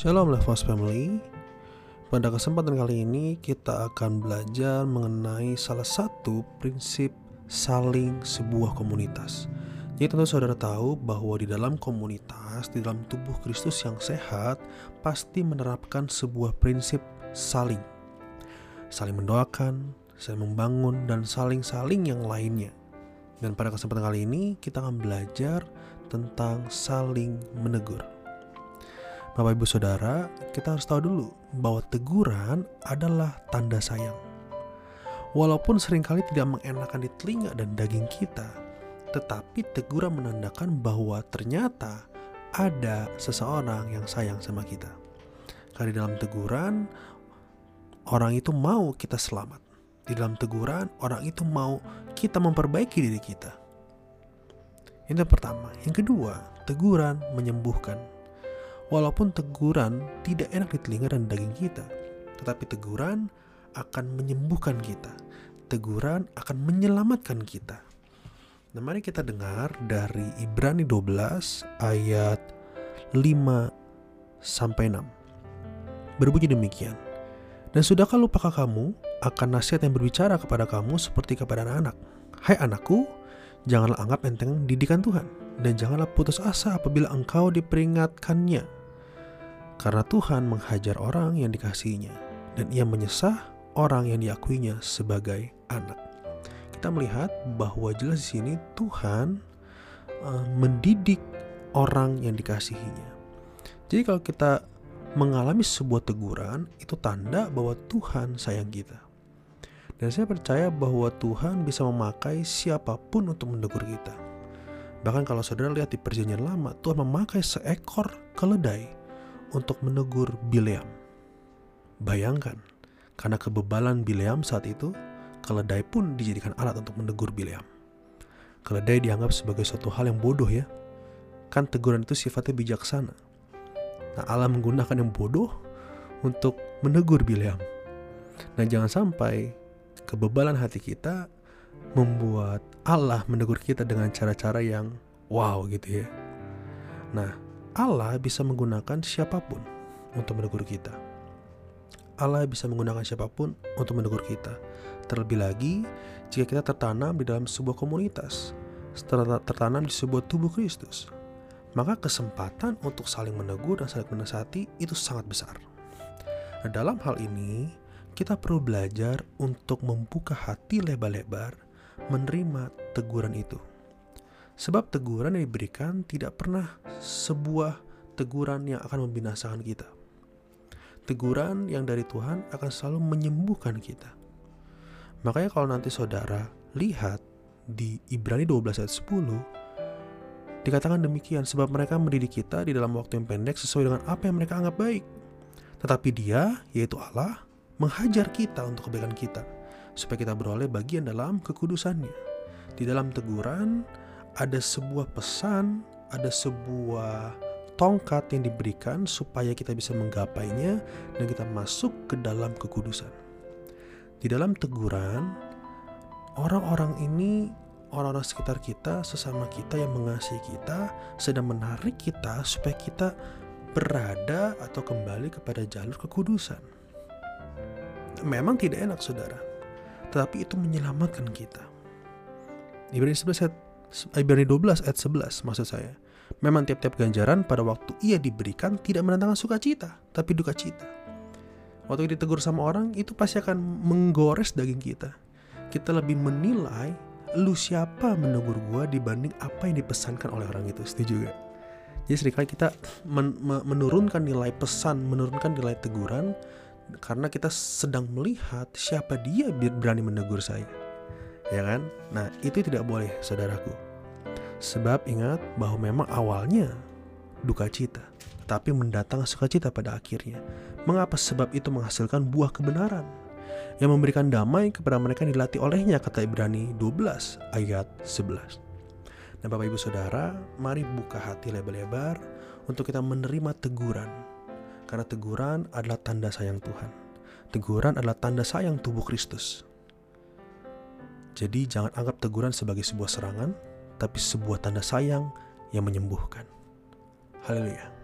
Shalom Levos Family. Pada kesempatan kali ini kita akan belajar mengenai salah satu prinsip saling sebuah komunitas. Jadi tentu saudara tahu bahwa di dalam komunitas, di dalam tubuh Kristus yang sehat Pasti menerapkan sebuah prinsip saling. Saling mendoakan, saling membangun, dan saling-saling yang lainnya. Dan pada kesempatan kali ini kita akan belajar tentang saling menegur. Bapak Ibu Saudara, kita harus tahu dulu bahwa teguran adalah tanda sayang. Walaupun sering kali tidak mengenakan di telinga dan daging kita, tetapi teguran menandakan bahwa ternyata ada seseorang yang sayang sama kita. Karena di dalam teguran, orang itu mau kita selamat. Di dalam teguran, orang itu mau kita memperbaiki diri kita. Ini yang pertama. Yang kedua, teguran menyembuhkan. Walaupun teguran tidak enak di telinga dan daging kita, tetapi teguran akan menyembuhkan kita. Teguran akan menyelamatkan kita. Nah, mari kita dengar dari Ibrani 12 ayat 5 sampai 6. Berbunyi demikian. Dan sudahkah lupakah kamu akan nasihat yang berbicara kepada kamu seperti kepada anak-anak? Hai anakku, janganlah anggap enteng didikan Tuhan, dan janganlah putus asa apabila engkau diperingatkannya. Karena Tuhan menghajar orang yang dikasihinya, dan ia menyesah orang yang diakuinya sebagai anak. Kita melihat bahwa jelas di sini Tuhan uh, mendidik orang yang dikasihinya. Jadi kalau kita mengalami sebuah teguran itu tanda bahwa Tuhan sayang kita. Dan saya percaya bahwa Tuhan bisa memakai siapa pun untuk menegur kita. Bahkan kalau saudara lihat di perjanjian lama, Tuhan memakai seekor keledai untuk menegur Bileam. Bayangkan, karena kebebalan Bileam saat itu, keledai pun dijadikan alat untuk menegur Bileam. Keledai dianggap sebagai suatu hal yang bodoh ya. Kan teguran itu sifatnya bijaksana Nah, Allah menggunakan yang bodoh untuk menegur Bileam. Nah, jangan sampai kebebalan hati kita membuat Allah menegur kita dengan cara-cara yang wow gitu ya. Nah, Allah bisa menggunakan siapa pun untuk menegur kita. Allah bisa menggunakan siapa pun untuk menegur kita. Terlebih lagi jika kita tertanam di dalam sebuah komunitas, tertanam di sebuah tubuh Kristus maka kesempatan untuk saling menegur dan saling menasihati itu sangat besar. Nah, dalam hal ini, kita perlu belajar untuk membuka hati lebar-lebar menerima teguran itu. Sebab teguran yang diberikan tidak pernah sebuah teguran yang akan membinasakan kita. Teguran yang dari Tuhan akan selalu menyembuhkan kita. Makanya kalau nanti saudara lihat di Ibrani 12 ayat 10, Dikatakan demikian sebab mereka mendidik kita di dalam waktu yang pendek sesuai dengan apa yang mereka anggap baik. Tetapi dia, yaitu Allah, menghajar kita untuk kebaikan kita, supaya kita beroleh bagian dalam kekudusannya. Di dalam teguran, ada sebuah pesan, ada sebuah tongkat yang diberikan supaya kita bisa menggapainya dan kita masuk ke dalam kekudusan. Di dalam teguran, orang-orang ini orang-orang sekitar kita, sesama kita yang mengasihi kita, sedang menarik kita supaya kita berada atau kembali kepada jalur kekudusan. Memang tidak enak saudara, tetapi itu menyelamatkan kita. Ibrani 11 ayat Ibrani 12 ayat 11 maksud saya. Memang tiap-tiap ganjaran pada waktu ia diberikan tidak menantang sukacita, tapi duka cita. Waktu ditegur sama orang, itu pasti akan menggores daging kita. Kita lebih menilai lu siapa menegur gue dibanding apa yang dipesankan oleh orang itu setuju gak? Jadi sering kali kita men menurunkan nilai pesan, menurunkan nilai teguran karena kita sedang melihat siapa dia berani menegur saya. Ya kan? Nah, itu tidak boleh, saudaraku. Sebab ingat bahwa memang awalnya duka cita, tapi mendatang sukacita pada akhirnya. Mengapa sebab itu menghasilkan buah kebenaran? yang memberikan damai kepada mereka yang dilatih olehnya kata Ibrani 12 ayat 11. Nah Bapak Ibu Saudara, mari buka hati lebar-lebar untuk kita menerima teguran. Karena teguran adalah tanda sayang Tuhan. Teguran adalah tanda sayang tubuh Kristus. Jadi jangan anggap teguran sebagai sebuah serangan, tapi sebuah tanda sayang yang menyembuhkan. Haleluya.